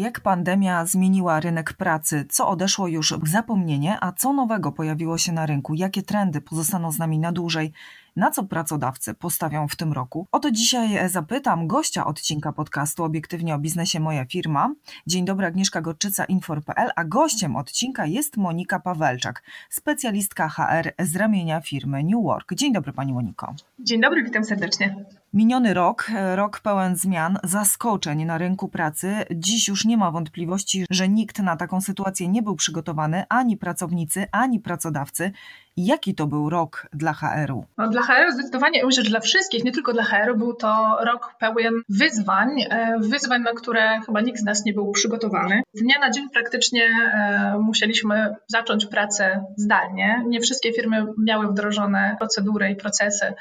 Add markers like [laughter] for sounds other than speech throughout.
Jak pandemia zmieniła rynek pracy? Co odeszło już w zapomnienie, a co nowego pojawiło się na rynku? Jakie trendy pozostaną z nami na dłużej? Na co pracodawcy postawią w tym roku? O to dzisiaj zapytam gościa odcinka podcastu Obiektywnie o biznesie Moja Firma. Dzień dobry, Agnieszka Gorczyca, Infor.pl, a gościem odcinka jest Monika Pawelczak, specjalistka HR z ramienia firmy New Work. Dzień dobry Pani Moniko. Dzień dobry, witam serdecznie. Miniony rok, rok pełen zmian, zaskoczeń na rynku pracy. Dziś już nie ma wątpliwości, że nikt na taką sytuację nie był przygotowany, ani pracownicy, ani pracodawcy. Jaki to był rok dla HR-u? No, dla HR-u zdecydowanie, myślę, że dla wszystkich, nie tylko dla HR-u, był to rok pełen wyzwań, e, wyzwań, na które chyba nikt z nas nie był przygotowany. Z dnia na dzień praktycznie e, musieliśmy zacząć pracę zdalnie. Nie wszystkie firmy miały wdrożone procedury i procesy E,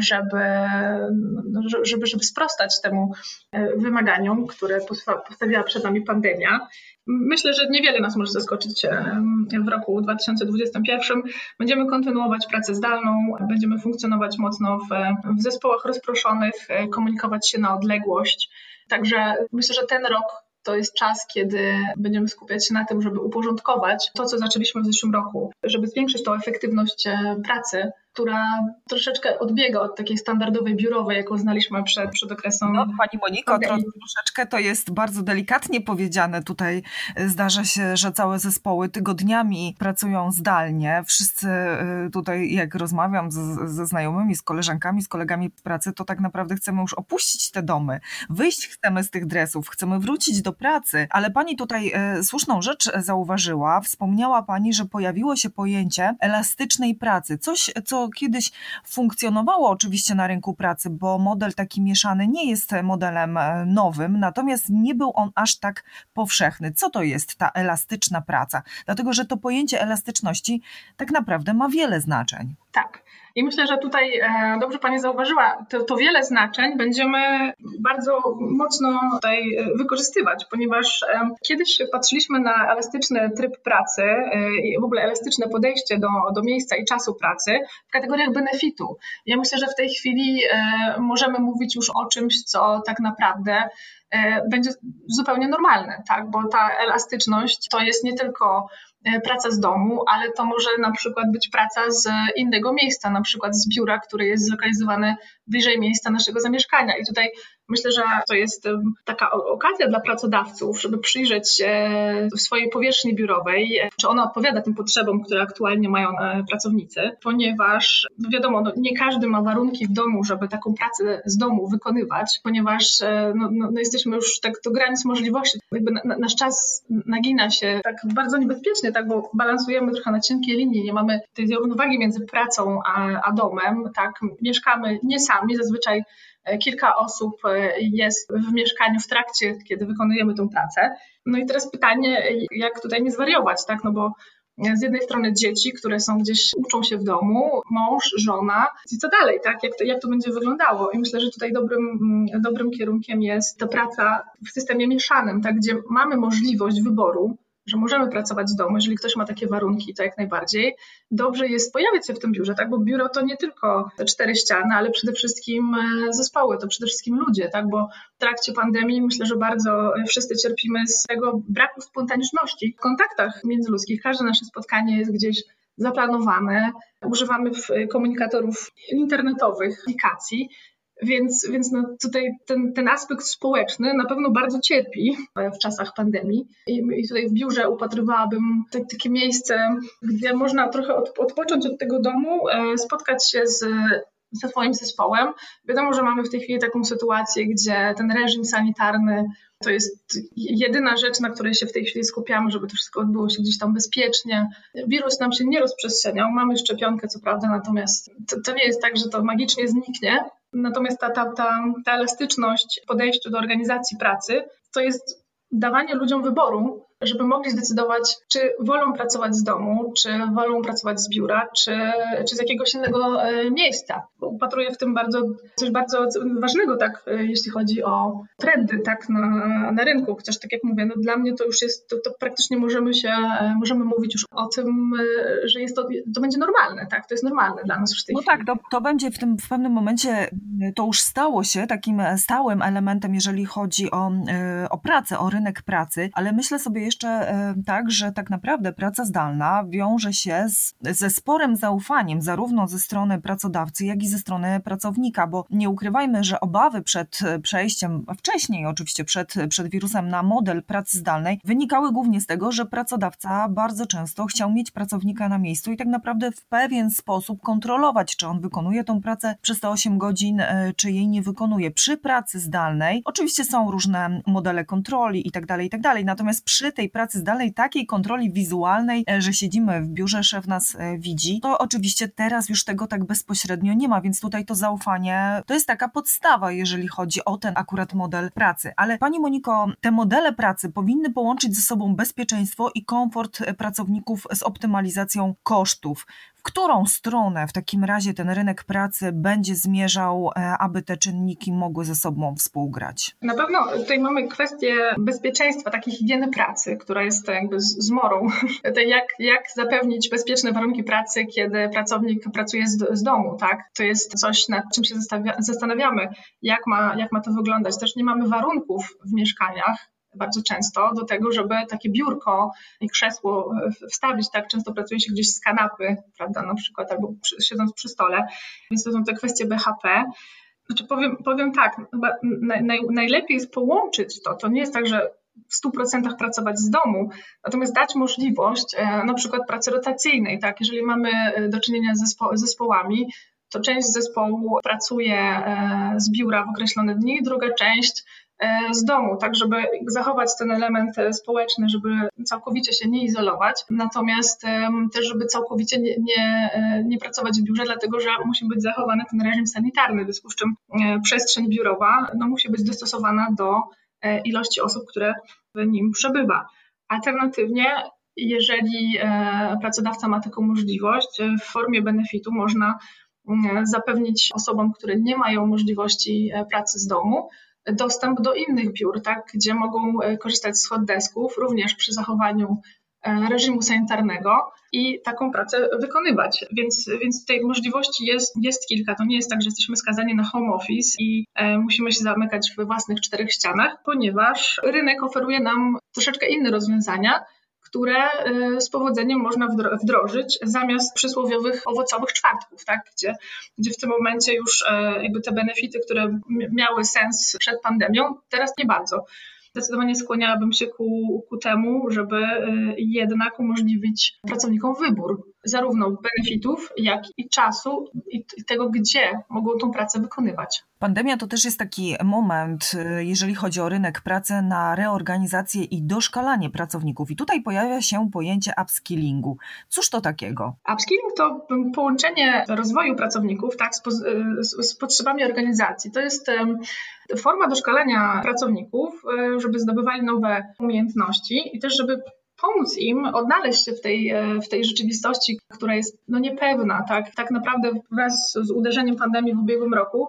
żeby, żeby, żeby sprostać temu e, wymaganiom, które postawiła przed nami pandemia. Myślę, że niewiele nas może zaskoczyć e, w roku 2021. Będziemy kontynuować pracę zdalną, będziemy funkcjonować mocno w, w zespołach rozproszonych, komunikować się na odległość. Także myślę, że ten rok to jest czas, kiedy będziemy skupiać się na tym, żeby uporządkować to, co zaczęliśmy w zeszłym roku, żeby zwiększyć tą efektywność pracy która troszeczkę odbiega od takiej standardowej biurowej, jaką znaliśmy przed, przed okresem. No, Pani Moniko, tro, troszeczkę to jest bardzo delikatnie powiedziane. Tutaj zdarza się, że całe zespoły tygodniami pracują zdalnie. Wszyscy y, tutaj, jak rozmawiam z, ze znajomymi, z koleżankami, z kolegami pracy, to tak naprawdę chcemy już opuścić te domy, wyjść chcemy z tych dresów, chcemy wrócić do pracy. Ale Pani tutaj y, słuszną rzecz zauważyła. Wspomniała Pani, że pojawiło się pojęcie elastycznej pracy. Coś, co kiedyś funkcjonowało oczywiście na rynku pracy, bo model taki mieszany nie jest modelem e, nowym, natomiast nie był on aż tak powszechny. Co to jest ta elastyczna praca? Dlatego, że to pojęcie elastyczności tak naprawdę ma wiele znaczeń. Tak. I myślę, że tutaj e, dobrze Pani zauważyła, to, to wiele znaczeń będziemy bardzo mocno tutaj e, wykorzystywać, ponieważ e, kiedyś patrzyliśmy na elastyczny tryb pracy i w ogóle elastyczne podejście do, do miejsca i czasu pracy w kategoriach benefitu. Ja myślę, że w tej chwili możemy mówić już o czymś, co tak naprawdę będzie zupełnie normalne, tak? bo ta elastyczność to jest nie tylko praca z domu, ale to może na przykład być praca z innego miejsca, na przykład z biura, które jest zlokalizowane bliżej miejsca naszego zamieszkania. I tutaj myślę, że to jest taka okazja dla pracodawców, żeby przyjrzeć się swojej powierzchni biurowej, czy ona odpowiada tym potrzebom, które aktualnie mają e, pracownicy, ponieważ no wiadomo, no nie każdy ma warunki w domu, żeby taką pracę z domu wykonywać, ponieważ e, no, no, no jesteśmy już tak do granic możliwości. Jakby na, nasz czas nagina się tak bardzo niebezpiecznie, tak, bo balansujemy trochę na cienkiej linii, nie mamy tej równowagi między pracą a, a domem, tak, mieszkamy nie sami, zazwyczaj e, kilka osób e, jest w mieszkaniu w trakcie, kiedy wykonujemy tę pracę. No i teraz pytanie, jak tutaj nie zwariować, tak, no bo z jednej strony dzieci, które są gdzieś, uczą się w domu, mąż, żona i co dalej, tak? Jak to, jak to będzie wyglądało? I myślę, że tutaj dobrym, dobrym kierunkiem jest ta praca w systemie mieszanym, tak? Gdzie mamy możliwość wyboru, że możemy pracować z domu, jeżeli ktoś ma takie warunki, to jak najbardziej. Dobrze jest pojawiać się w tym biurze, tak? bo biuro to nie tylko te cztery ściany, ale przede wszystkim e, zespoły, to przede wszystkim ludzie, tak? bo w trakcie pandemii myślę, że bardzo wszyscy cierpimy z tego braku spontaniczności w kontaktach międzyludzkich. Każde nasze spotkanie jest gdzieś zaplanowane. Używamy komunikatorów internetowych, aplikacji więc, więc no tutaj ten, ten aspekt społeczny na pewno bardzo cierpi w czasach pandemii. I, i tutaj w biurze upatrywałabym te, takie miejsce, gdzie można trochę od, odpocząć od tego domu, e, spotkać się z ze swoim zespołem. Wiadomo, że mamy w tej chwili taką sytuację, gdzie ten reżim sanitarny to jest jedyna rzecz, na której się w tej chwili skupiamy, żeby to wszystko odbyło się gdzieś tam bezpiecznie. Wirus nam się nie rozprzestrzeniał, mamy szczepionkę, co prawda, natomiast to, to nie jest tak, że to magicznie zniknie. Natomiast ta, ta, ta, ta elastyczność w podejściu do organizacji pracy to jest dawanie ludziom wyboru, żeby mogli zdecydować, czy wolą pracować z domu, czy wolą pracować z biura, czy, czy z jakiegoś innego e, miejsca. Upatruję w tym bardzo, coś bardzo ważnego, tak, e, jeśli chodzi o trendy tak, na, na rynku. Chociaż tak jak mówię, no dla mnie to już jest, to, to praktycznie możemy się, e, możemy mówić już o tym, że jest to, to będzie normalne, tak, to jest normalne dla nas już w tej No chwili. tak, to, to będzie w tym w pewnym momencie, to już stało się takim stałym elementem, jeżeli chodzi o, o pracę, o rynek pracy, ale myślę sobie jeszcze tak, że tak naprawdę praca zdalna wiąże się z, ze sporym zaufaniem zarówno ze strony pracodawcy, jak i ze strony pracownika, bo nie ukrywajmy, że obawy przed przejściem, wcześniej oczywiście przed, przed wirusem na model pracy zdalnej wynikały głównie z tego, że pracodawca bardzo często chciał mieć pracownika na miejscu i tak naprawdę w pewien sposób kontrolować, czy on wykonuje tą pracę przez te 8 godzin, e, czy jej nie wykonuje. Przy pracy zdalnej oczywiście są różne modele kontroli i tak dalej, i tak dalej, natomiast przy tej pracy zdalnej takiej kontroli wizualnej, e, że siedzimy w biurze, szef nas e, widzi, to oczywiście teraz już tego tak bezpośrednio nie ma, więc tutaj to zaufanie to jest taka podstawa, jeżeli chodzi o ten akurat model pracy. Ale Pani Moniko, te modele pracy powinny połączyć ze sobą bezpieczeństwo i komfort pracowników z optymalizacją kosztów w którą stronę w takim razie ten rynek pracy będzie zmierzał, e, aby te czynniki mogły ze sobą współgrać? Na pewno tutaj mamy kwestię bezpieczeństwa, takiej higieny pracy, która jest jakby zmorą. [laughs] jak, jak zapewnić bezpieczne warunki pracy, kiedy pracownik pracuje z, z domu, tak? To jest coś, nad czym się zastanawiamy, jak ma, jak ma to wyglądać. Też nie mamy warunków w mieszkaniach, bardzo często do tego, żeby takie biurko i krzesło wstawić, tak? Często pracuje się gdzieś z kanapy, prawda, na przykład, albo siedząc przy stole, więc to są te kwestie BHP. Znaczy powiem, powiem tak, chyba naj, najlepiej jest połączyć to, to nie jest tak, że w 100% pracować z domu, natomiast dać możliwość e, na przykład pracy rotacyjnej, tak, jeżeli mamy e, do czynienia z zespo zespołami, to część zespołu pracuje e, z biura w określone dni, druga część E, z domu, tak żeby zachować ten element e, społeczny, żeby całkowicie się nie izolować, natomiast też, żeby całkowicie nie, nie, e, nie pracować w biurze, dlatego że musi być zachowany ten reżim sanitarny, w związku z czym przestrzeń biurowa no, musi być dostosowana do ilości osób, które w nim przebywa. Alternatywnie jeżeli pracodawca ma taką możliwość, w formie benefitu można zapewnić osobom, które nie mają możliwości pracy z domu, dostęp do innych biur, tak, gdzie mogą e, korzystać z hot desków, również przy zachowaniu e, reżimu sanitarnego i taką pracę wykonywać. Więc, więc tej możliwości jest, jest kilka. To nie jest tak, że jesteśmy skazani na home office i e, musimy się zamykać w własnych czterech ścianach, ponieważ rynek oferuje nam troszeczkę inne rozwiązania, które y, z powodzeniem można wdrożyć zamiast przysłowiowych owocowych czwartków, tak? gdzie, gdzie w tym momencie już e, jakby te benefity, które miały sens przed pandemią, teraz nie bardzo zdecydowanie skłaniałabym się ku, ku temu, żeby y, jednak umożliwić pracownikom wybór zarówno benefitów, jak i czasu i tego, gdzie mogą tą pracę wykonywać. Pandemia to też jest taki moment, y, jeżeli chodzi o rynek pracy, na reorganizację i doszkalanie pracowników. I tutaj pojawia się pojęcie upskillingu. Cóż to takiego? Upskilling to połączenie rozwoju pracowników tak, z, z, z potrzebami organizacji. To jest forma doszkalania pracowników, y, żeby zdobywali nowe umiejętności i też, żeby pomóc im odnaleźć się w tej, e, w tej rzeczywistości, która jest no, niepewna. Tak? tak naprawdę wraz z uderzeniem pandemii w ubiegłym roku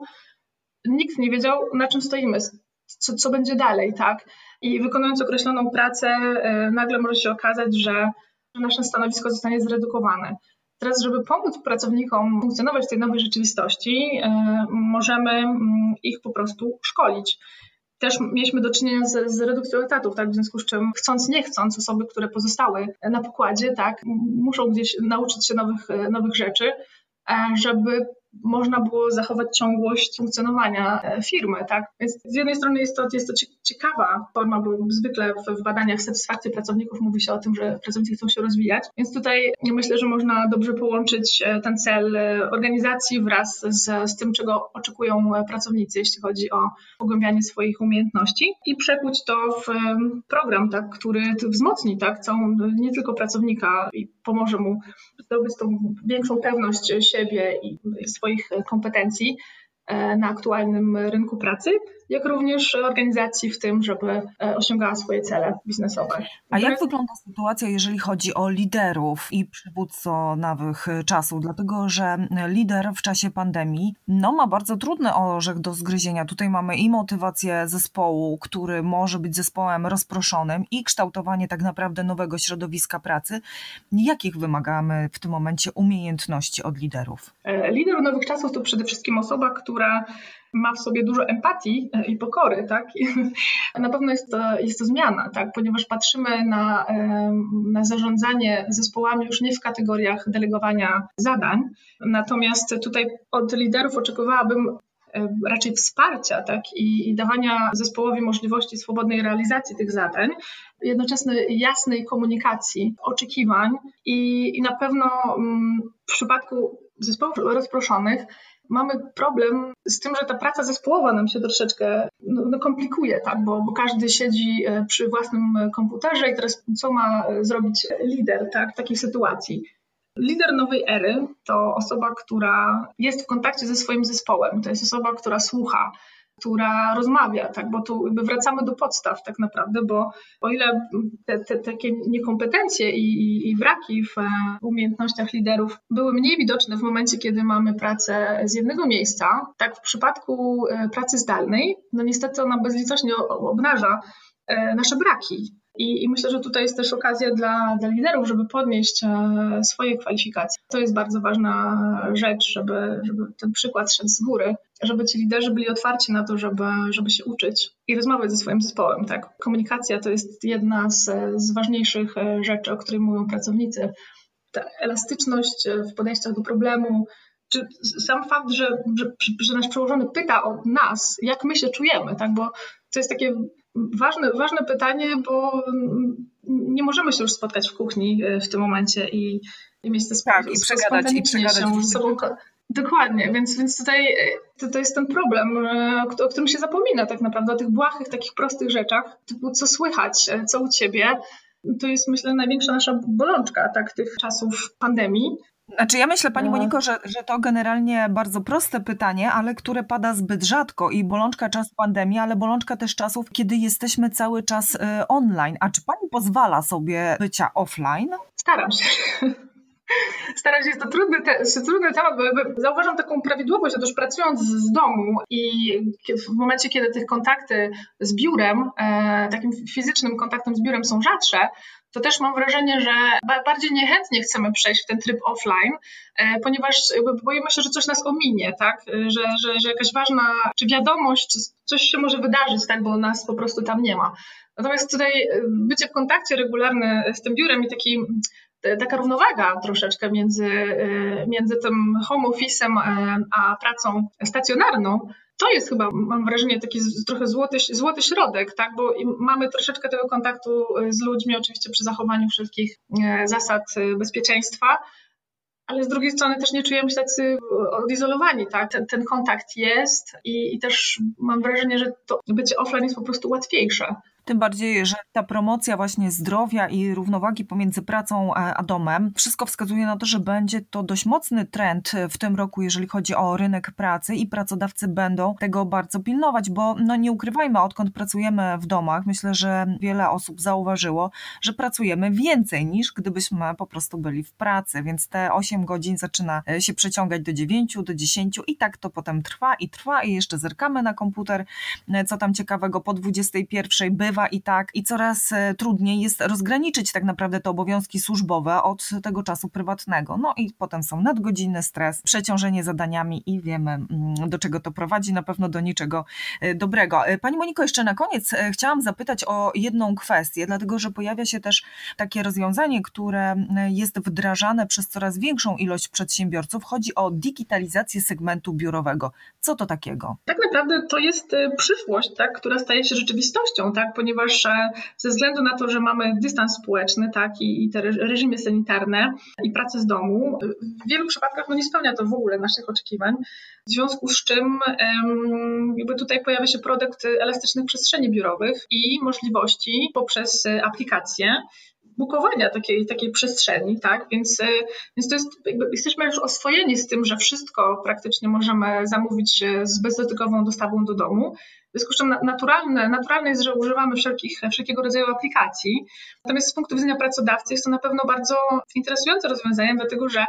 nikt nie wiedział, na czym stoimy, co, co będzie dalej. Tak? I wykonując określoną pracę, e, nagle może się okazać, że nasze stanowisko zostanie zredukowane. Teraz, żeby pomóc pracownikom funkcjonować w tej nowej rzeczywistości, e, możemy mm, ich po prostu szkolić też mieliśmy do czynienia z, z, redukcją etatów, tak, w związku z czym chcąc, nie chcąc, osoby, które pozostały na pokładzie, tak, muszą gdzieś nauczyć się nowych, nowych rzeczy, e, żeby można było zachować ciągłość funkcjonowania e, firmy, tak? Więc z jednej strony jest to, jest to ciekawa forma, bo zwykle w badaniach satysfakcji pracowników mówi się o tym, że pracownicy chcą się rozwijać, więc tutaj myślę, że można dobrze połączyć e, ten cel e, organizacji wraz z, z tym, czego oczekują pracownicy, jeśli chodzi o pogłębianie swoich umiejętności i przekuć to w program, tak, który wzmocni tak, całą, nie tylko pracownika i pomoże mu zdobyć tą większą pewność siebie i kompetencji e, na aktualnym rynku pracy, jak również organizacji w tym, żeby osiągała swoje cele biznesowe. A jak wygląda sytuacja, jeżeli chodzi o liderów i przywódców nowych czasów? Dlatego, że lider w czasie pandemii no, ma bardzo trudny orzech do zgryzienia. Tutaj mamy i motywację zespołu, który może być zespołem rozproszonym i kształtowanie tak naprawdę nowego środowiska pracy. Jakich wymagamy w tym momencie umiejętności od liderów? E, lider nowych czasów to przede wszystkim osoba, która ma w sobie dużo empatii e, i pokory, tak? [laughs] na pewno jest to, jest to zmiana, tak? Ponieważ patrzymy na, na zarządzanie zespołami już nie w kategoriach delegowania zadań, natomiast tutaj od liderów oczekiwałabym e, raczej wsparcia tak, i, i, dawania zespołowi możliwości swobodnej realizacji tych zadań, jednocześnie jasnej komunikacji, oczekiwań i, i na pewno mm, w przypadku zespołów rozproszonych mamy problem z tym, że ta praca zespołowa nam się troszeczkę no, no komplikuje, tak? Bo, bo, każdy siedzi e, przy własnym komputerze i teraz co ma zrobić lider tak? w takiej sytuacji? Lider nowej ery to osoba, która jest w kontakcie ze swoim zespołem, to jest osoba, która słucha, która rozmawia, tak, bo tu wracamy do podstaw tak naprawdę, bo o ile te, te takie niekompetencje i, i, i braki w e, umiejętnościach liderów były mniej widoczne w momencie, kiedy mamy pracę z jednego miejsca, tak w przypadku e, pracy zdalnej, no niestety ona bezlitośnie obnaża e, nasze braki. I, I, myślę, że tutaj jest też okazja dla, dla liderów, żeby podnieść e, swoje kwalifikacje. To jest bardzo ważna rzecz, żeby, żeby ten przykład szedł z góry, żeby ci liderzy byli otwarci na to, żeby, żeby się uczyć i rozmawiać ze swoim zespołem. Tak? Komunikacja to jest jedna z, z ważniejszych e, rzeczy, o której mówią pracownicy. Ta elastyczność e, w podejściach do problemu, czy sam fakt, że, że, że nasz przełożony pyta o nas, jak my się czujemy, tak? bo to jest takie ważne, ważne pytanie, bo nie możemy się już spotkać w kuchni e, w tym momencie i, i mieć te tak, i przegadać, i przegadać się z sobą. Dokładnie, więc, więc tutaj e, to, to jest ten problem, e, o którym się zapomina tak naprawdę, o tych błahych, takich prostych rzeczach, typu co słychać, co u ciebie. To jest myślę największa nasza bolączka tak, tych czasów pandemii, znaczy ja myślę, Pani. Moniko, że, że to generalnie bardzo proste pytanie, ale które pada zbyt rzadko i bolączka czasu pandemii, ale bolączka też czasów, kiedy jesteśmy cały czas online. A czy Pani pozwala sobie bycia offline? Staram się. [laughs] Staram się, jest to trudny, te, jest trudny temat, bo zauważam taką prawidłowość, otóż pracując z domu i w momencie, kiedy tych kontakty z biurem, e, takim fizycznym kontaktem z biurem są rzadsze, to też mam wrażenie, że bardziej niechętnie chcemy przejść w ten tryb offline, e, ponieważ boimy się, że coś nas ominie, tak? Że, że, że jakaś ważna, czy wiadomość, coś się może wydarzyć, tak? Bo nas po prostu tam nie ma. Natomiast tutaj e, bycie w kontakcie regularny z tym biurem i taki taka równowaga troszeczkę między, e, między tym home office'em a pracą stacjonarną, to jest chyba, mam wrażenie, taki trochę złoty, złoty środek, tak? bo mamy troszeczkę tego kontaktu y, z ludźmi, oczywiście przy zachowaniu wszystkich e, zasad bezpieczeństwa, ale z drugiej strony też nie czujemy się tacy odizolowani, tak? Ten, ten kontakt jest i, i, też mam wrażenie, że to bycie offline jest po prostu łatwiejsze. Tym bardziej, że ta promocja właśnie zdrowia i równowagi pomiędzy pracą a domem, wszystko wskazuje na to, że będzie to dość mocny trend w tym roku, jeżeli chodzi o rynek pracy i pracodawcy będą tego bardzo pilnować, bo no nie ukrywajmy, odkąd pracujemy w domach, myślę, że wiele osób zauważyło, że pracujemy więcej niż gdybyśmy po prostu byli w pracy, więc te 8 godzin zaczyna się przeciągać do 9, do 10 i tak to potem trwa i trwa i jeszcze zerkamy na komputer, co tam ciekawego po 21 by i tak, i coraz e, trudniej jest rozgraniczyć tak naprawdę te obowiązki służbowe od tego czasu prywatnego. No i potem są nadgodziny, stres, przeciążenie zadaniami i wiemy, mm, do czego to prowadzi, na pewno do niczego e, dobrego. E, pani Moniko, jeszcze na koniec chciałam zapytać o jedną kwestię, dlatego że pojawia się też takie rozwiązanie, które jest wdrażane przez coraz większą ilość przedsiębiorców. Chodzi o digitalizację segmentu biurowego. Co to takiego? Tak naprawdę to jest przyszłość, tak, która staje się rzeczywistością, tak, ponieważ e, ze względu na to, że mamy dystans społeczny tak, i, te reżimy sanitarne i pracę z domu, w wielu przypadkach no, nie spełnia to w ogóle naszych oczekiwań. W związku z czym jakby tutaj pojawia się produkt elastycznych przestrzeni biurowych i możliwości poprzez aplikacje bukowania takiej, takiej przestrzeni, tak? Więc, więc to jest, jesteśmy już oswojeni z tym, że wszystko praktycznie możemy zamówić z bezdotykową dostawą do domu. W związku z czym naturalne, naturalne jest, że używamy wszelkich, wszelkiego rodzaju aplikacji. Natomiast z punktu widzenia pracodawcy jest to na pewno bardzo interesujące rozwiązanie, dlatego że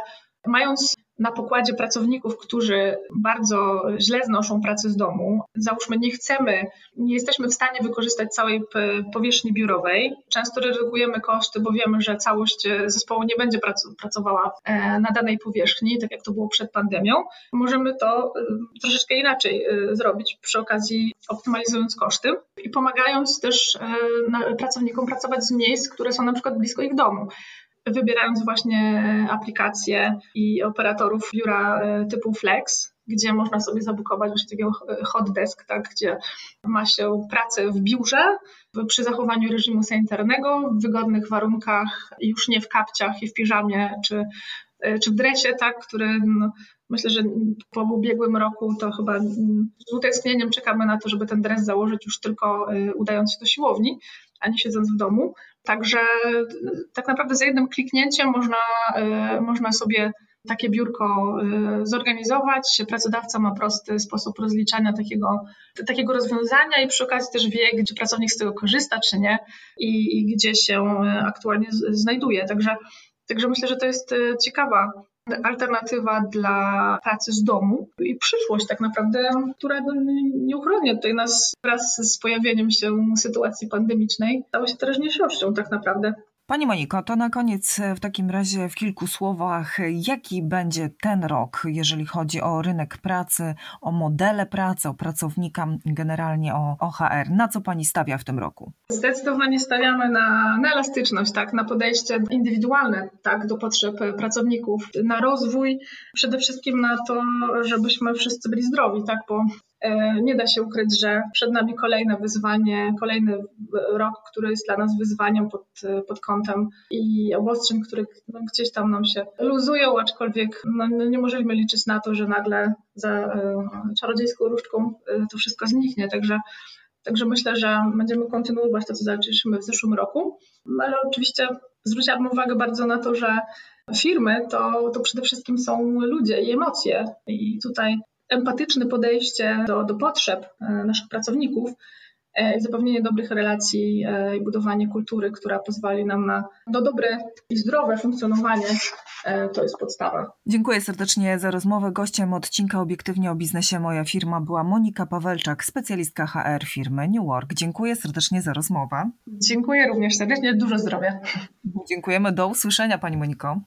mając na pokładzie pracowników, którzy bardzo źle znoszą pracę z domu. Załóżmy, nie chcemy, nie jesteśmy w stanie wykorzystać całej powierzchni biurowej. Często redukujemy koszty, bo wiemy, że całość zespołu nie będzie pracowała e, na danej powierzchni, tak jak to było przed pandemią. Możemy to e, troszeczkę inaczej e, zrobić przy okazji optymalizując koszty i pomagając też pracownikom pracować z miejsc, które są na przykład blisko ich domu wybierając właśnie e, aplikacje i operatorów biura e, typu Flex, gdzie można sobie zabukować właśnie takiego e, hot desk, tak, gdzie ma się pracę w biurze przy zachowaniu reżimu sanitarnego, w wygodnych warunkach, już nie w kapciach i w piżamie czy, czy w dresie, tak, który no, myślę, że po ubiegłym roku to chyba z utęsknieniem czekamy na to, żeby ten dres założyć już tylko udając się do siłowni, a nie siedząc w domu. Także tak naprawdę za jednym kliknięciem można, y, można sobie takie biurko y, zorganizować. Pracodawca ma prosty sposób rozliczania takiego, takiego rozwiązania i przy okazji też wie, gdzie pracownik z tego korzysta, czy nie i, i gdzie się aktualnie znajduje. Także, także myślę, że to jest ciekawa alternatywa dla pracy z domu i przyszłość tak naprawdę, która nieuchronnie tutaj nas wraz z pojawieniem się sytuacji pandemicznej stała się teraźniejszością tak naprawdę. Pani Moniko, to na koniec w takim razie w kilku słowach, jaki będzie ten rok, jeżeli chodzi o rynek pracy, o modele pracy, o pracownika, generalnie o OHR? Na co Pani stawia w tym roku? Zdecydowanie stawiamy na, na elastyczność, tak, na podejście indywidualne tak, do potrzeb pracowników, na rozwój, przede wszystkim na to, żebyśmy wszyscy byli zdrowi, tak, bo E, nie da się ukryć, że przed nami kolejne wyzwanie, kolejny rok, który jest dla nas wyzwaniem pod, pod kątem i obostrzeń, które no, gdzieś tam nam się luzują, aczkolwiek no, no, nie możemy liczyć na to, że nagle za e, czarodziejską różdżką e, to wszystko zniknie. Także, także myślę, że będziemy kontynuować to, co zaczęliśmy w zeszłym roku. Ale oczywiście zwróciłabym uwagę bardzo na to, że firmy to, to przede wszystkim są ludzie i emocje. I tutaj empatyczne podejście do, do potrzeb e, naszych pracowników e, i zapewnienie dobrych relacji e, i budowanie kultury, która pozwoli nam na no, dobre i zdrowe funkcjonowanie, to jest podstawa. Dziękuję serdecznie za rozmowę. Gościem odcinka Obiektywnie o biznesie Moja Firma była Monika Pawelczak, specjalistka HR firmy New Work. Dziękuję serdecznie za rozmowę. Dziękuję również serdecznie, dużo zdrowia. Dziękujemy, do usłyszenia Pani Moniko.